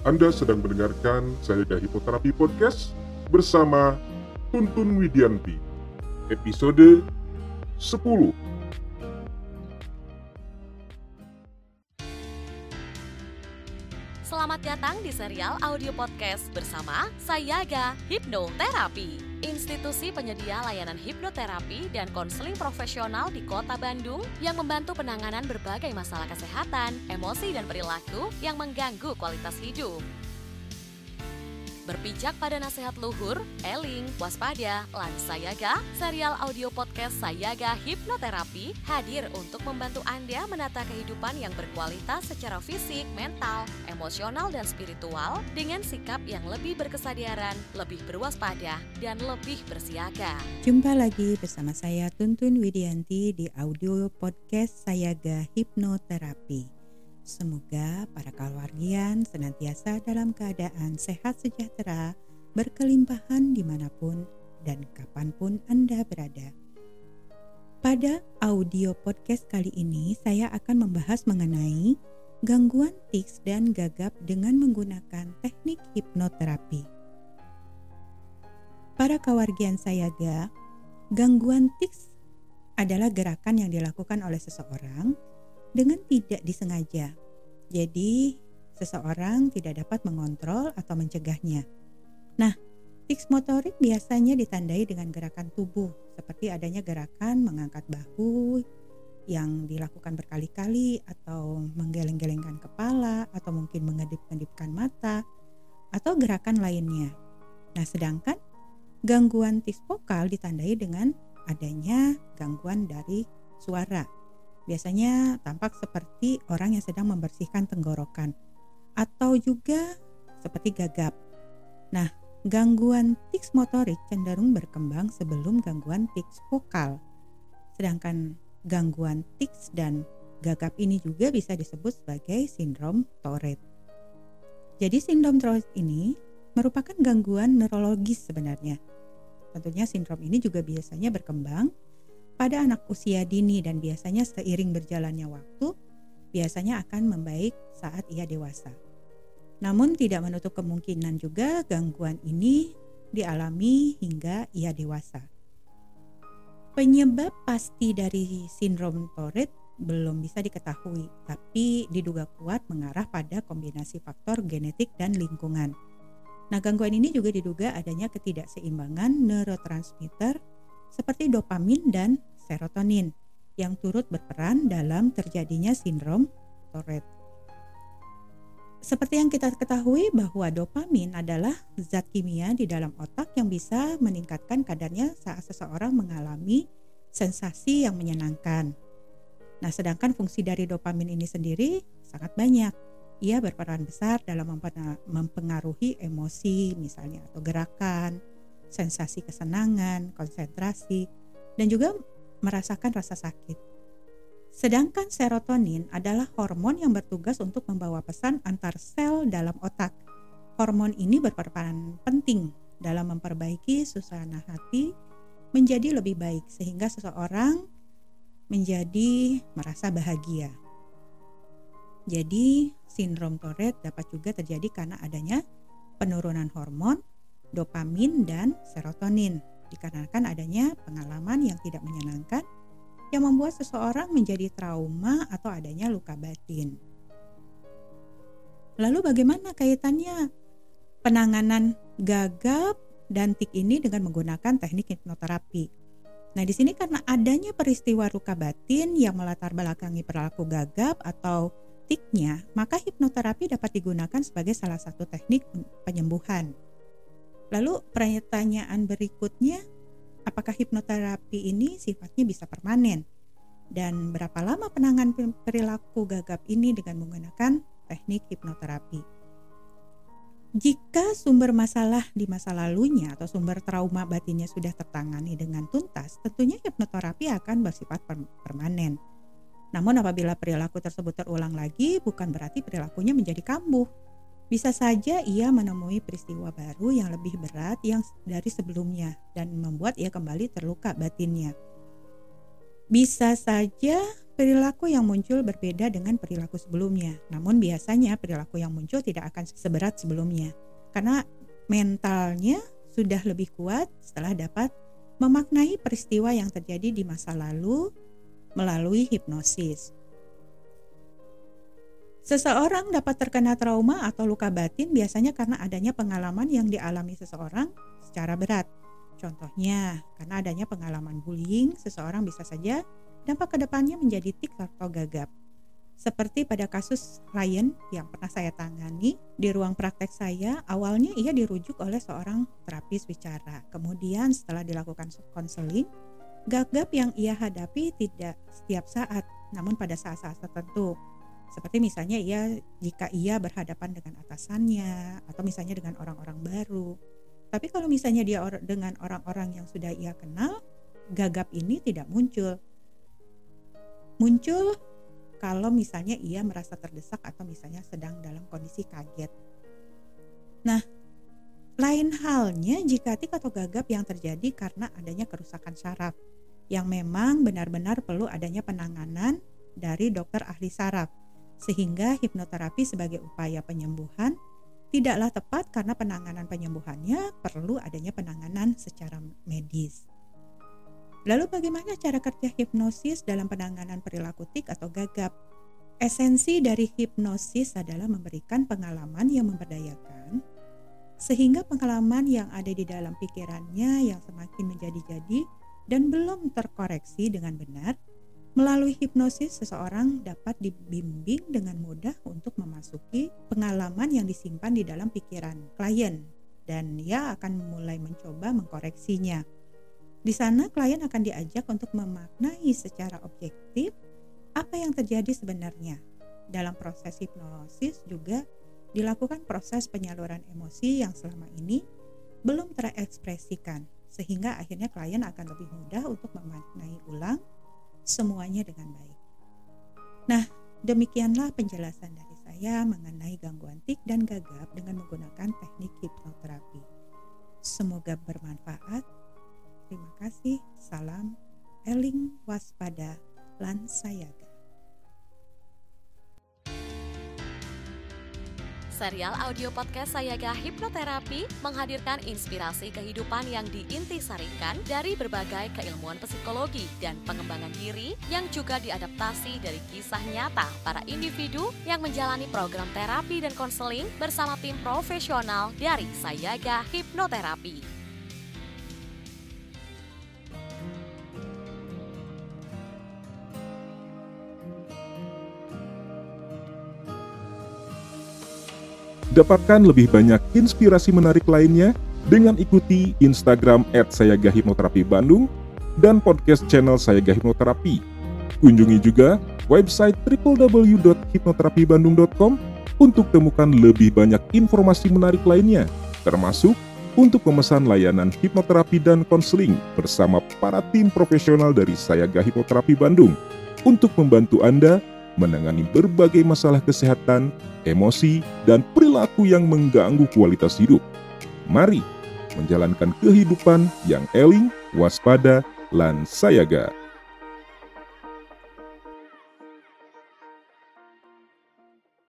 Anda sedang mendengarkan saya Hipoterapi Podcast bersama Tuntun Widianti. Episode 10. Selamat datang di serial audio podcast bersama Sayaga Hipnoterapi, institusi penyedia layanan hipnoterapi dan konseling profesional di Kota Bandung yang membantu penanganan berbagai masalah kesehatan, emosi, dan perilaku yang mengganggu kualitas hidup. Berpijak pada nasihat luhur, eling, waspada, lan sayaga, serial audio podcast Sayaga Hipnoterapi hadir untuk membantu Anda menata kehidupan yang berkualitas secara fisik, mental, emosional, dan spiritual dengan sikap yang lebih berkesadaran, lebih berwaspada, dan lebih bersiaga. Jumpa lagi bersama saya Tuntun Widianti di audio podcast Sayaga Hipnoterapi. Semoga para keluargian senantiasa dalam keadaan sehat sejahtera, berkelimpahan di mana pun dan kapan pun Anda berada. Pada audio podcast kali ini, saya akan membahas mengenai gangguan tics dan gagap dengan menggunakan teknik hipnoterapi. Para kawargian sayaga, gangguan tics adalah gerakan yang dilakukan oleh seseorang dengan tidak disengaja. Jadi, seseorang tidak dapat mengontrol atau mencegahnya. Nah, tics motorik biasanya ditandai dengan gerakan tubuh, seperti adanya gerakan mengangkat bahu yang dilakukan berkali-kali atau menggeleng-gelengkan kepala atau mungkin mengedip-edipkan mata atau gerakan lainnya. Nah, sedangkan gangguan tics vokal ditandai dengan adanya gangguan dari suara Biasanya tampak seperti orang yang sedang membersihkan tenggorokan atau juga seperti gagap. Nah, gangguan tics motorik cenderung berkembang sebelum gangguan tics vokal. Sedangkan gangguan tics dan gagap ini juga bisa disebut sebagai sindrom Tourette. Jadi sindrom Tourette ini merupakan gangguan neurologis sebenarnya. Tentunya sindrom ini juga biasanya berkembang pada anak usia dini dan biasanya seiring berjalannya waktu, biasanya akan membaik saat ia dewasa. Namun tidak menutup kemungkinan juga gangguan ini dialami hingga ia dewasa. Penyebab pasti dari sindrom Tourette belum bisa diketahui, tapi diduga kuat mengarah pada kombinasi faktor genetik dan lingkungan. Nah, gangguan ini juga diduga adanya ketidakseimbangan neurotransmitter seperti dopamin dan serotonin yang turut berperan dalam terjadinya sindrom Tourette. Seperti yang kita ketahui bahwa dopamin adalah zat kimia di dalam otak yang bisa meningkatkan kadarnya saat seseorang mengalami sensasi yang menyenangkan. Nah, sedangkan fungsi dari dopamin ini sendiri sangat banyak. Ia berperan besar dalam mempengaruhi emosi misalnya atau gerakan, sensasi kesenangan, konsentrasi, dan juga merasakan rasa sakit. Sedangkan serotonin adalah hormon yang bertugas untuk membawa pesan antar sel dalam otak. Hormon ini berperan penting dalam memperbaiki suasana hati menjadi lebih baik sehingga seseorang menjadi merasa bahagia. Jadi, sindrom Tourette dapat juga terjadi karena adanya penurunan hormon dopamin dan serotonin dikarenakan adanya pengalaman yang tidak menyenangkan yang membuat seseorang menjadi trauma atau adanya luka batin. Lalu bagaimana kaitannya penanganan gagap dan tik ini dengan menggunakan teknik hipnoterapi? Nah, di sini karena adanya peristiwa luka batin yang melatar belakangi perilaku gagap atau tiknya, maka hipnoterapi dapat digunakan sebagai salah satu teknik penyembuhan. Lalu pertanyaan berikutnya, apakah hipnoterapi ini sifatnya bisa permanen? Dan berapa lama penanganan perilaku gagap ini dengan menggunakan teknik hipnoterapi? Jika sumber masalah di masa lalunya atau sumber trauma batinnya sudah tertangani dengan tuntas, tentunya hipnoterapi akan bersifat permanen. Namun apabila perilaku tersebut terulang lagi, bukan berarti perilakunya menjadi kambuh, bisa saja ia menemui peristiwa baru yang lebih berat yang dari sebelumnya dan membuat ia kembali terluka batinnya. Bisa saja perilaku yang muncul berbeda dengan perilaku sebelumnya. Namun biasanya perilaku yang muncul tidak akan seberat sebelumnya. Karena mentalnya sudah lebih kuat setelah dapat memaknai peristiwa yang terjadi di masa lalu melalui hipnosis. Seseorang dapat terkena trauma atau luka batin biasanya karena adanya pengalaman yang dialami seseorang secara berat. Contohnya, karena adanya pengalaman bullying, seseorang bisa saja dampak ke depannya menjadi tik atau gagap. Seperti pada kasus klien yang pernah saya tangani di ruang praktek saya, awalnya ia dirujuk oleh seorang terapis bicara. Kemudian setelah dilakukan konseling, gagap yang ia hadapi tidak setiap saat, namun pada saat-saat tertentu. Seperti misalnya ia jika ia berhadapan dengan atasannya atau misalnya dengan orang-orang baru. Tapi kalau misalnya dia or dengan orang-orang yang sudah ia kenal, gagap ini tidak muncul. Muncul kalau misalnya ia merasa terdesak atau misalnya sedang dalam kondisi kaget. Nah, lain halnya jika tik atau gagap yang terjadi karena adanya kerusakan saraf yang memang benar-benar perlu adanya penanganan dari dokter ahli saraf sehingga hipnoterapi sebagai upaya penyembuhan tidaklah tepat karena penanganan penyembuhannya perlu adanya penanganan secara medis. Lalu bagaimana cara kerja hipnosis dalam penanganan perilaku tik atau gagap? Esensi dari hipnosis adalah memberikan pengalaman yang memberdayakan sehingga pengalaman yang ada di dalam pikirannya yang semakin menjadi-jadi dan belum terkoreksi dengan benar Melalui hipnosis, seseorang dapat dibimbing dengan mudah untuk memasuki pengalaman yang disimpan di dalam pikiran klien, dan ia akan mulai mencoba mengkoreksinya. Di sana klien akan diajak untuk memaknai secara objektif apa yang terjadi sebenarnya. Dalam proses hipnosis juga dilakukan proses penyaluran emosi yang selama ini belum terekspresikan sehingga akhirnya klien akan lebih mudah untuk memaknai ulang semuanya dengan baik. Nah, demikianlah penjelasan dari saya mengenai gangguan tik dan gagap dengan menggunakan teknik hipnoterapi. Semoga bermanfaat Terima kasih. Salam eling waspada lan sayaga. Serial audio podcast Sayaga Hipnoterapi menghadirkan inspirasi kehidupan yang diintisarikan dari berbagai keilmuan psikologi dan pengembangan diri yang juga diadaptasi dari kisah nyata para individu yang menjalani program terapi dan konseling bersama tim profesional dari Sayaga Hipnoterapi. Dapatkan lebih banyak inspirasi menarik lainnya dengan ikuti Instagram @sayagahipnoterapi Bandung dan podcast channel Sayaga Hipnoterapi. Kunjungi juga website www.hipnoterapibandung.com untuk temukan lebih banyak informasi menarik lainnya, termasuk untuk memesan layanan hipnoterapi dan konseling bersama para tim profesional dari Sayaga Hipnoterapi Bandung untuk membantu Anda menangani berbagai masalah kesehatan, emosi, dan perilaku yang mengganggu kualitas hidup. Mari menjalankan kehidupan yang eling, waspada, lan sayaga.